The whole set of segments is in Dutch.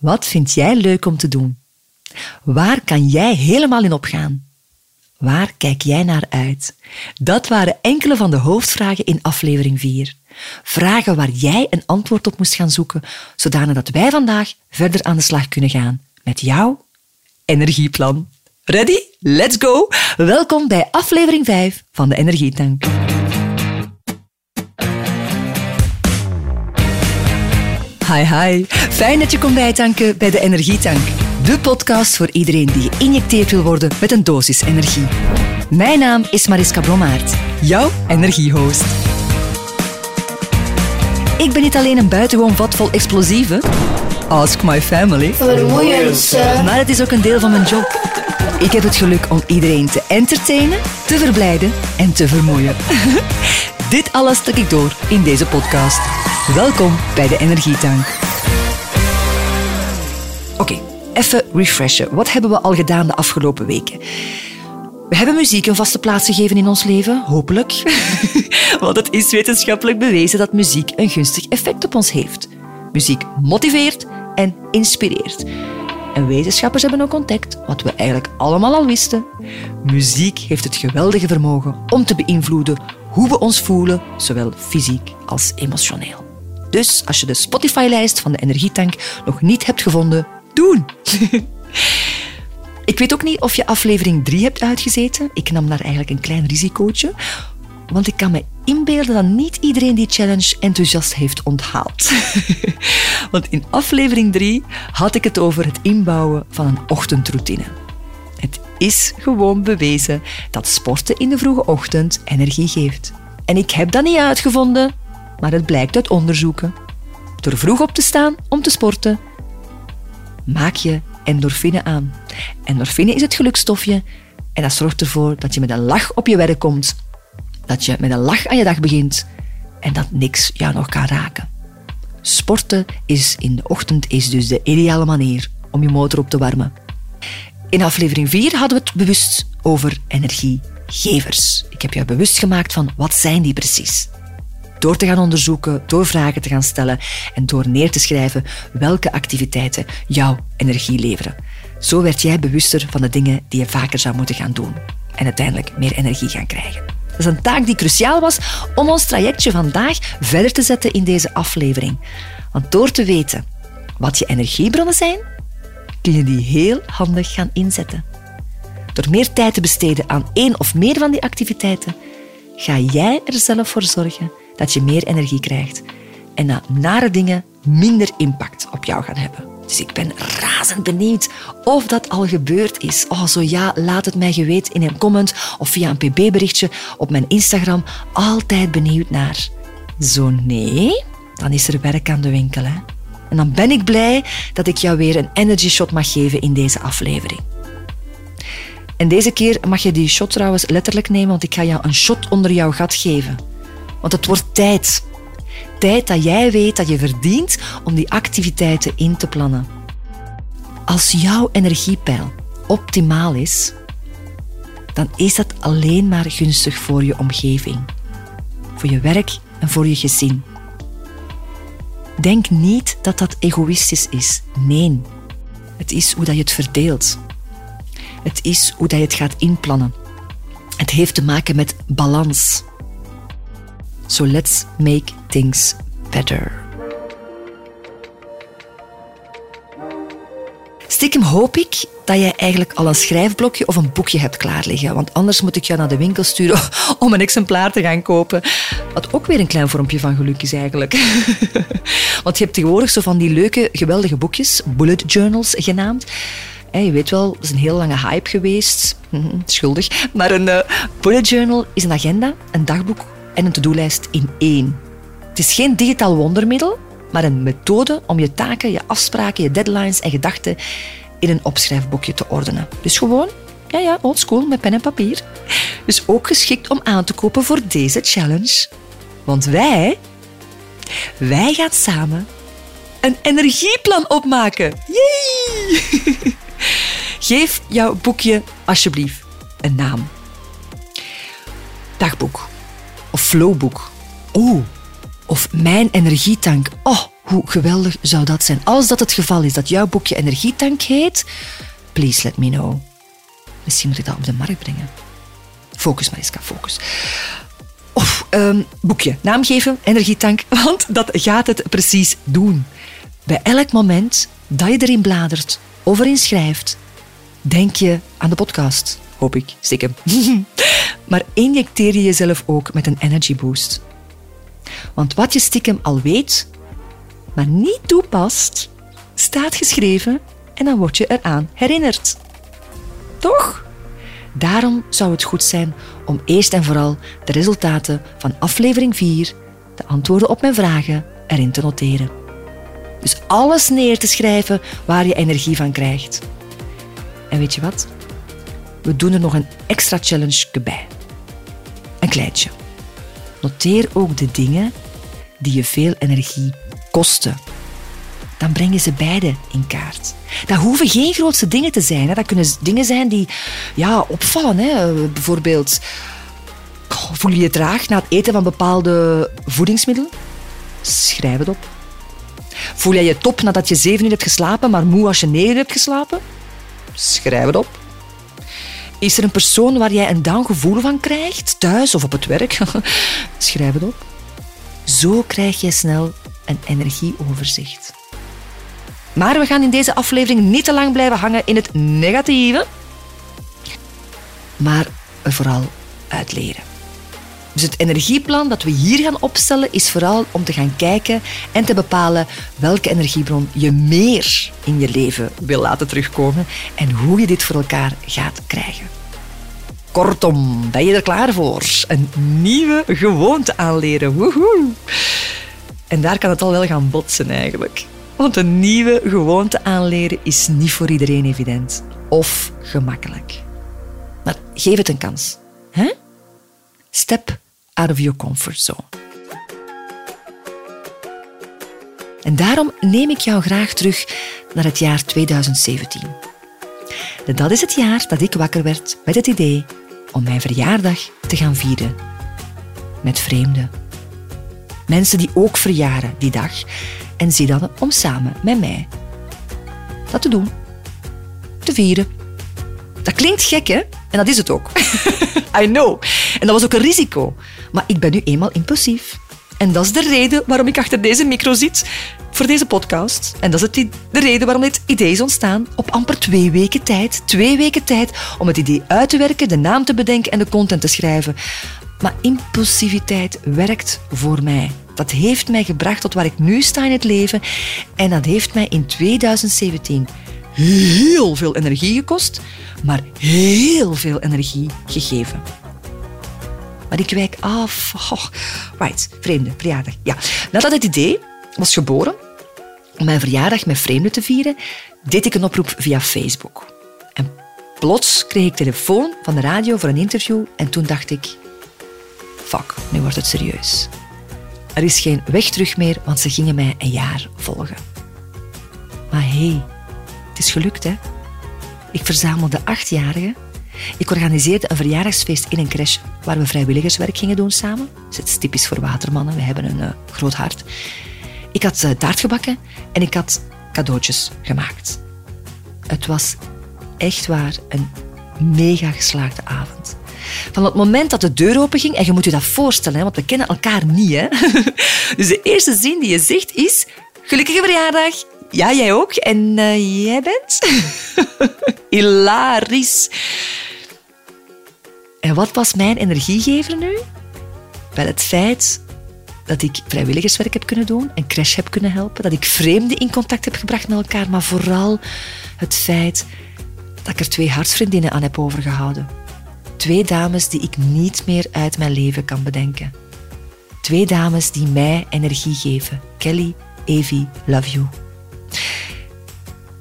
Wat vind jij leuk om te doen? Waar kan jij helemaal in opgaan? Waar kijk jij naar uit? Dat waren enkele van de hoofdvragen in aflevering 4. Vragen waar jij een antwoord op moest gaan zoeken, zodanig dat wij vandaag verder aan de slag kunnen gaan met jouw energieplan. Ready? Let's go! Welkom bij aflevering 5 van de Energietank. Hi hi, fijn dat je komt bijtanken bij de Energietank. De podcast voor iedereen die geïnjecteerd wil worden met een dosis energie. Mijn naam is Mariska Blommaert, jouw energiehost. Ik ben niet alleen een buitengewoon vat vol explosieven. Ask my family. Vermoeiend, Maar het is ook een deel van mijn job. Ik heb het geluk om iedereen te entertainen, te verblijden en te vermoeien. Dit alles stuk ik door in deze podcast. Welkom bij de Energietank. Oké, even refreshen. Wat hebben we al gedaan de afgelopen weken? We hebben muziek een vaste plaats gegeven in ons leven, hopelijk. Want het is wetenschappelijk bewezen dat muziek een gunstig effect op ons heeft. Muziek motiveert en inspireert. En wetenschappers hebben ook ontdekt wat we eigenlijk allemaal al wisten. Muziek heeft het geweldige vermogen om te beïnvloeden hoe we ons voelen, zowel fysiek als emotioneel. Dus als je de Spotify-lijst van de Energietank nog niet hebt gevonden, doen! Ik weet ook niet of je aflevering 3 hebt uitgezeten. Ik nam daar eigenlijk een klein risicootje. Want ik kan me inbeelden dat niet iedereen die challenge enthousiast heeft onthaald. Want in aflevering 3 had ik het over het inbouwen van een ochtendroutine. Is gewoon bewezen dat sporten in de vroege ochtend energie geeft. En ik heb dat niet uitgevonden, maar het blijkt uit onderzoeken. Door vroeg op te staan om te sporten, maak je endorfine aan. Endorfine is het gelukstofje en dat zorgt ervoor dat je met een lach op je werk komt, dat je met een lach aan je dag begint en dat niks jou nog kan raken. Sporten is in de ochtend is dus de ideale manier om je motor op te warmen. In aflevering 4 hadden we het bewust over energiegevers. Ik heb jou bewust gemaakt van wat zijn die precies. Door te gaan onderzoeken, door vragen te gaan stellen en door neer te schrijven welke activiteiten jouw energie leveren. Zo werd jij bewuster van de dingen die je vaker zou moeten gaan doen en uiteindelijk meer energie gaan krijgen. Dat is een taak die cruciaal was om ons trajectje vandaag verder te zetten in deze aflevering. Want door te weten wat je energiebronnen zijn, kun je die heel handig gaan inzetten. Door meer tijd te besteden aan één of meer van die activiteiten, ga jij er zelf voor zorgen dat je meer energie krijgt en dat nare dingen minder impact op jou gaan hebben. Dus ik ben razend benieuwd of dat al gebeurd is. Oh, zo ja, laat het mij geweten in een comment of via een pb-berichtje op mijn Instagram. Altijd benieuwd naar. Zo nee, dan is er werk aan de winkel. Hè? En dan ben ik blij dat ik jou weer een energy shot mag geven in deze aflevering. En deze keer mag je die shot trouwens letterlijk nemen, want ik ga jou een shot onder jouw gat geven. Want het wordt tijd. Tijd dat jij weet dat je verdient om die activiteiten in te plannen. Als jouw energiepeil optimaal is, dan is dat alleen maar gunstig voor je omgeving, voor je werk en voor je gezin. Denk niet dat dat egoïstisch is. Nee, het is hoe dat je het verdeelt. Het is hoe dat je het gaat inplannen. Het heeft te maken met balans. So let's make things better. Stiekem hoop ik dat jij eigenlijk al een schrijfblokje of een boekje hebt klaar liggen. Want anders moet ik jou naar de winkel sturen om een exemplaar te gaan kopen. Wat ook weer een klein vormpje van geluk is eigenlijk. Want je hebt tegenwoordig zo van die leuke, geweldige boekjes, bullet journals genaamd. je weet wel, dat is een heel lange hype geweest. Mhm, schuldig. Maar een uh, bullet journal is een agenda, een dagboek en een to-do-lijst in één. Het is geen digitaal wondermiddel, maar een methode om je taken, je afspraken, je deadlines en gedachten in een opschrijfboekje te ordenen. Dus gewoon, ja ja, oldschool met pen en papier. Dus ook geschikt om aan te kopen voor deze challenge. Want wij, wij gaan samen een energieplan opmaken. Yay! Geef jouw boekje alsjeblieft een naam. Dagboek. Of flowboek. Oh, of mijn energietank. Oh, Hoe geweldig zou dat zijn? Als dat het geval is, dat jouw boekje Energietank heet, please let me know. Misschien moet ik dat op de markt brengen. Focus, Mariska, focus. Of, um, boekje, naam geven, energietank, want dat gaat het precies doen. Bij elk moment dat je erin bladert of erin schrijft, denk je aan de podcast. Hoop ik, stiekem. maar injecteer je jezelf ook met een energy boost. Want wat je stiekem al weet, maar niet toepast, staat geschreven en dan word je eraan herinnerd. Toch? Daarom zou het goed zijn om eerst en vooral de resultaten van aflevering 4, de antwoorden op mijn vragen, erin te noteren. Dus alles neer te schrijven waar je energie van krijgt. En weet je wat? We doen er nog een extra challenge bij. Een kleintje. Noteer ook de dingen die je veel energie kosten. Dan breng je ze beide in kaart. Dat hoeven geen grootste dingen te zijn. Hè. Dat kunnen dingen zijn die ja, opvallen. Hè. Bijvoorbeeld, voel je je traag na het eten van bepaalde voedingsmiddelen? Schrijf het op. Voel jij je top nadat je zeven uur hebt geslapen, maar moe als je negen uur hebt geslapen? Schrijf het op. Is er een persoon waar jij een down gevoel van krijgt, thuis of op het werk? Schrijf het op. Zo krijg je snel een energieoverzicht. Maar we gaan in deze aflevering niet te lang blijven hangen in het negatieve, maar vooral uitleren. Dus het energieplan dat we hier gaan opstellen is vooral om te gaan kijken en te bepalen welke energiebron je meer in je leven wil laten terugkomen en hoe je dit voor elkaar gaat krijgen. Kortom, ben je er klaar voor? Een nieuwe gewoonte aanleren. Woehoe! En daar kan het al wel gaan botsen eigenlijk. Want een nieuwe gewoonte aanleren is niet voor iedereen evident of gemakkelijk. Maar geef het een kans. Hè? Step out of your comfort zone. En daarom neem ik jou graag terug naar het jaar 2017. Dat is het jaar dat ik wakker werd met het idee om mijn verjaardag te gaan vieren. Met vreemden. Mensen die ook verjaren die dag en zie dan om samen met mij dat te doen. Te vieren. Dat klinkt gek, hè? En dat is het ook. I know. En dat was ook een risico. Maar ik ben nu eenmaal impulsief. En dat is de reden waarom ik achter deze micro zit voor deze podcast. En dat is de reden waarom dit idee is ontstaan op amper twee weken tijd. Twee weken tijd om het idee uit te werken, de naam te bedenken en de content te schrijven. Maar impulsiviteit werkt voor mij. Dat heeft mij gebracht tot waar ik nu sta in het leven. En dat heeft mij in 2017 heel veel energie gekost, maar heel veel energie gegeven. Maar ik wijk af. Oh, right, vreemde, verjaardag. Ja, nadat het idee was geboren om mijn verjaardag met vreemden te vieren, deed ik een oproep via Facebook. En plots kreeg ik telefoon van de radio voor een interview en toen dacht ik, fuck, nu wordt het serieus. Er is geen weg terug meer, want ze gingen mij een jaar volgen. Maar hé, hey, het is gelukt, hè? Ik verzamelde achtjarigen. Ik organiseerde een verjaardagsfeest in een crash waar we vrijwilligerswerk gingen doen samen. Dat is typisch voor watermannen, we hebben een uh, groot hart. Ik had uh, taart gebakken en ik had cadeautjes gemaakt. Het was echt waar een mega geslaagde avond. Van het moment dat de deur openging, en je moet je dat voorstellen, want we kennen elkaar niet. Hè? Dus de eerste zin die je zegt is: Gelukkige verjaardag. Ja, jij ook. En uh, jij bent? Hilarisch. En wat was mijn energiegever nu? Wel het feit dat ik vrijwilligerswerk heb kunnen doen, een crash heb kunnen helpen, dat ik vreemden in contact heb gebracht met elkaar, maar vooral het feit dat ik er twee hartsvriendinnen aan heb overgehouden. Twee dames die ik niet meer uit mijn leven kan bedenken. Twee dames die mij energie geven. Kelly, Evie, love you.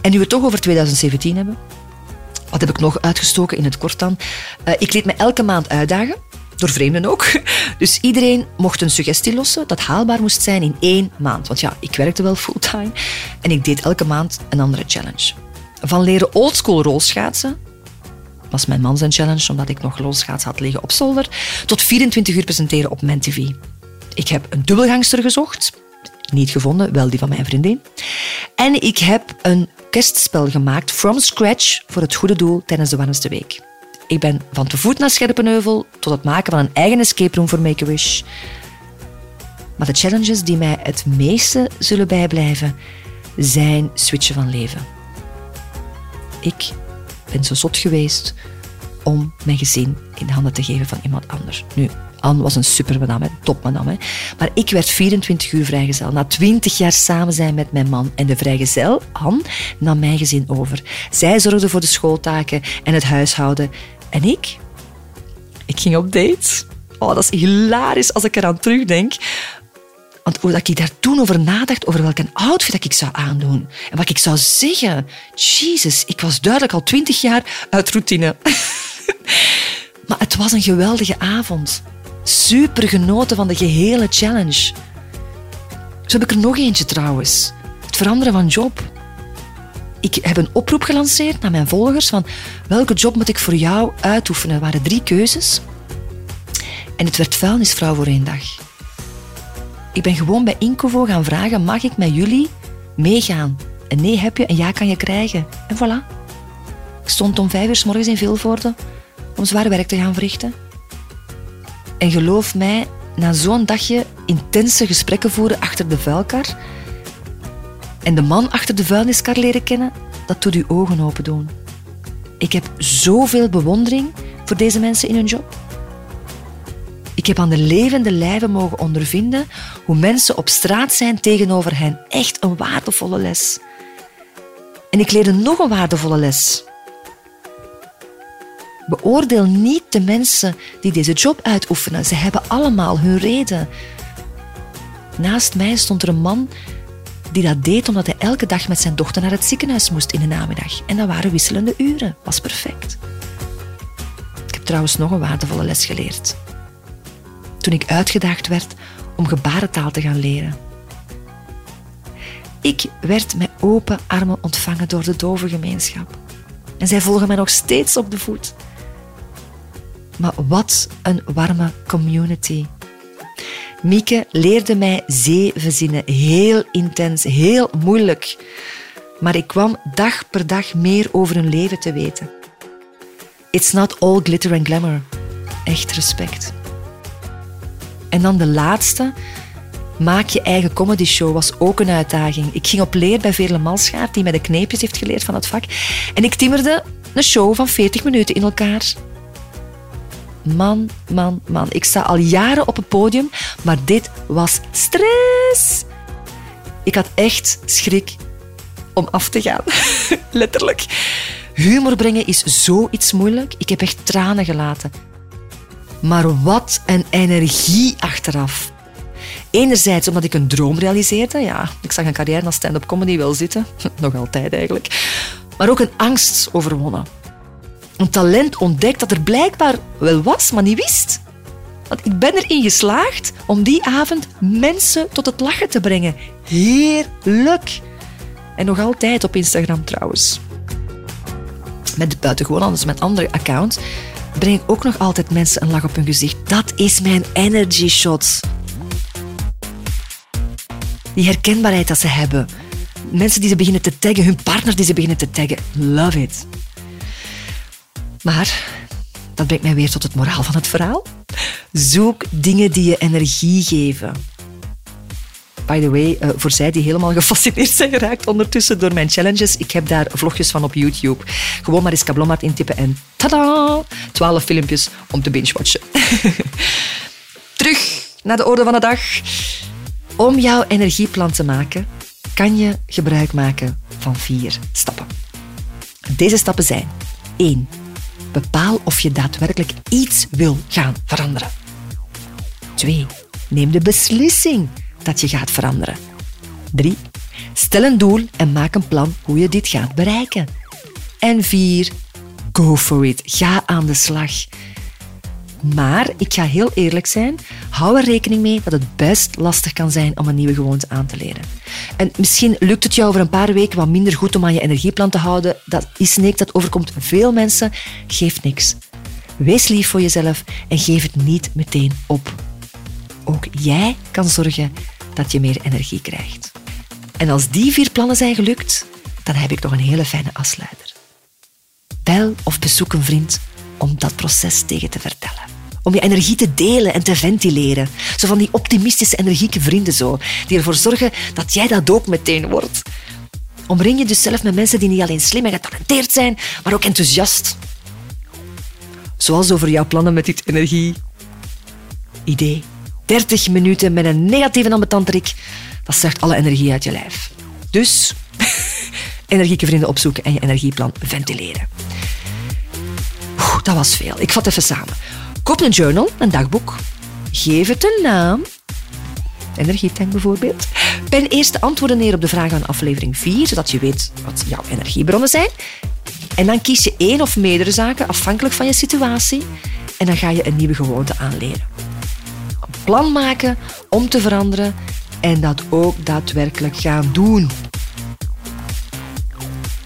En nu we het toch over 2017 hebben, wat heb ik nog uitgestoken in het kort dan? Uh, ik liet me elke maand uitdagen, door vreemden ook. Dus iedereen mocht een suggestie lossen dat haalbaar moest zijn in één maand. Want ja, ik werkte wel fulltime en ik deed elke maand een andere challenge. Van leren oldschool rolschaatsen, was mijn man zijn challenge, omdat ik nog rolschaats had liggen op zolder, tot 24 uur presenteren op MenTV. Ik heb een dubbelgangster gezocht, Niet gevonden, wel die van mijn vriendin. En ik heb een kerstspel gemaakt from scratch voor het goede doel tijdens de warmste week. Ik ben van te voet naar Scherpenheuvel tot het maken van een eigen escape room voor Make-A-Wish. Maar de challenges die mij het meeste zullen bijblijven, zijn switchen van leven. Ik ben zo zot geweest om mijn gezin in de handen te geven van iemand anders. Nu, Anne was een super madame, top. Maar ik werd 24 uur vrijgezel. Na 20 jaar samen zijn met mijn man. En de vrijgezel, Anne, nam mijn gezin over. Zij zorgde voor de schooltaken en het huishouden. En ik? Ik ging op date. Oh, dat is hilarisch als ik eraan terugdenk. Want hoe ik daar toen over nadacht, over welke outfit dat ik zou aandoen. En wat ik zou zeggen. Jezus, ik was duidelijk al twintig jaar uit routine. maar het was een geweldige avond. Super genoten van de gehele challenge. Zo heb ik er nog eentje trouwens. Het veranderen van job. Ik heb een oproep gelanceerd naar mijn volgers van welke job moet ik voor jou uitoefenen. Er waren drie keuzes. En het werd vuilnisvrouw voor één dag. Ik ben gewoon bij Incovo gaan vragen, mag ik met jullie meegaan? En nee heb je en ja kan je krijgen. En voilà. Ik stond om vijf uur s morgens in Vilvoorde om zwaar werk te gaan verrichten. En geloof mij, na zo'n dagje intense gesprekken voeren achter de vuilkar en de man achter de vuilniskar leren kennen, dat doet uw ogen open doen. Ik heb zoveel bewondering voor deze mensen in hun job. Ik heb aan de levende lijve mogen ondervinden hoe mensen op straat zijn tegenover hen. Echt een waardevolle les. En ik leerde nog een waardevolle les. Beoordeel niet de mensen die deze job uitoefenen. Ze hebben allemaal hun reden. Naast mij stond er een man die dat deed omdat hij elke dag met zijn dochter naar het ziekenhuis moest in de namiddag. En dat waren wisselende uren. Was perfect. Ik heb trouwens nog een waardevolle les geleerd toen ik uitgedaagd werd om gebarentaal te gaan leren. Ik werd met open armen ontvangen door de dove gemeenschap. En zij volgen mij nog steeds op de voet. Maar wat een warme community. Mieke leerde mij zeven zinnen. Heel intens, heel moeilijk. Maar ik kwam dag per dag meer over hun leven te weten. It's not all glitter and glamour. Echt respect. En dan de laatste. Maak je eigen comedy show was ook een uitdaging. Ik ging op leer bij Veerle Malschaart, die mij de kneepjes heeft geleerd van het vak. En ik timmerde een show van 40 minuten in elkaar. Man, man, man. Ik sta al jaren op het podium, maar dit was stress. Ik had echt schrik om af te gaan. Letterlijk. Humor brengen is zoiets moeilijk. Ik heb echt tranen gelaten. Maar wat een energie achteraf. Enerzijds omdat ik een droom realiseerde. Ja, ik zag een carrière als stand-up comedy wel zitten. Nog altijd eigenlijk. Maar ook een angst overwonnen. Een talent ontdekt dat er blijkbaar wel was, maar niet wist. Want ik ben erin geslaagd om die avond mensen tot het lachen te brengen. Heerlijk. En nog altijd op Instagram trouwens. Met buitengewoon anders met andere accounts breng ik ook nog altijd mensen een lach op hun gezicht. Dat is mijn energy shot. Die herkenbaarheid dat ze hebben. Mensen die ze beginnen te taggen, hun partner die ze beginnen te taggen. Love it. Maar dat brengt mij weer tot het moraal van het verhaal. Zoek dingen die je energie geven. By the way, uh, voor zij die helemaal gefascineerd zijn geraakt ondertussen door mijn challenges, ik heb daar vlogjes van op YouTube. Gewoon maar eens Kablommart intippen en tada! 12 filmpjes om te binge-watchen. Terug naar de orde van de dag. Om jouw energieplan te maken, kan je gebruik maken van vier stappen. Deze stappen zijn 1. Bepaal of je daadwerkelijk iets wil gaan veranderen. 2. Neem de beslissing dat je gaat veranderen. 3. Stel een doel en maak een plan hoe je dit gaat bereiken. En 4. Go for it. Ga aan de slag. Maar ik ga heel eerlijk zijn, hou er rekening mee dat het best lastig kan zijn om een nieuwe gewoonte aan te leren. En misschien lukt het jou over een paar weken wat minder goed om aan je energieplan te houden. Dat is niks, dat overkomt veel mensen. Geeft niks. Wees lief voor jezelf en geef het niet meteen op. Ook jij kan zorgen dat je meer energie krijgt. En als die vier plannen zijn gelukt, dan heb ik nog een hele fijne afsluiter. Bel of bezoek een vriend om dat proces tegen te vertellen. Om je energie te delen en te ventileren. Zo van die optimistische, energieke vrienden zo, die ervoor zorgen dat jij dat ook meteen wordt. Omring je dus zelf met mensen die niet alleen slim en getalenteerd zijn, maar ook enthousiast. Zoals over jouw plannen met dit energie. Idee. 30 minuten met een negatieve ambetanterik, dat zuigt alle energie uit je lijf. Dus energieke vrienden opzoeken en je energieplan ventileren. Dat was veel. Ik vat even samen. Koop een journal, een dagboek. Geef het een naam. Energietank bijvoorbeeld. Pen eerst de antwoorden neer op de vragen van aflevering 4, zodat je weet wat jouw energiebronnen zijn. En dan kies je één of meerdere zaken afhankelijk van je situatie. En dan ga je een nieuwe gewoonte aanleren. Een plan maken om te veranderen en dat ook daadwerkelijk gaan doen.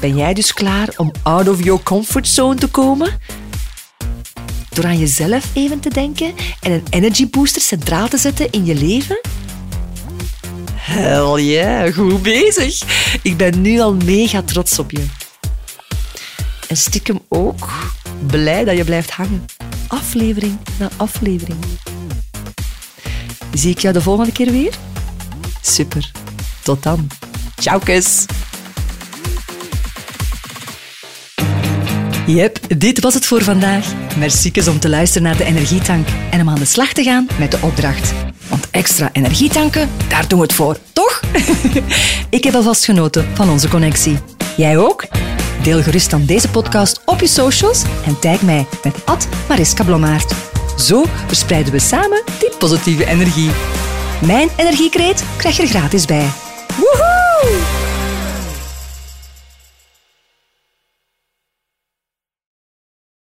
Ben jij dus klaar om out of your comfort zone te komen? Door aan jezelf even te denken en een energy booster centraal te zetten in je leven? Hell yeah, goed bezig. Ik ben nu al mega trots op je. En stiekem ook blij dat je blijft hangen. Aflevering na aflevering. Zie ik jou de volgende keer weer? Super. Tot dan. Ciao, kus. Yep, dit was het voor vandaag. Merci om te luisteren naar de Energietank en om aan de slag te gaan met de opdracht. Want extra energietanken, daar doen we het voor, toch? Ik heb alvast genoten van onze connectie. Jij ook? Deel gerust dan deze podcast op je socials en tag mij met Mariska Blommaert. Zo verspreiden we samen die positieve energie. Mijn energiekreet krijg je er gratis bij. Woehoe!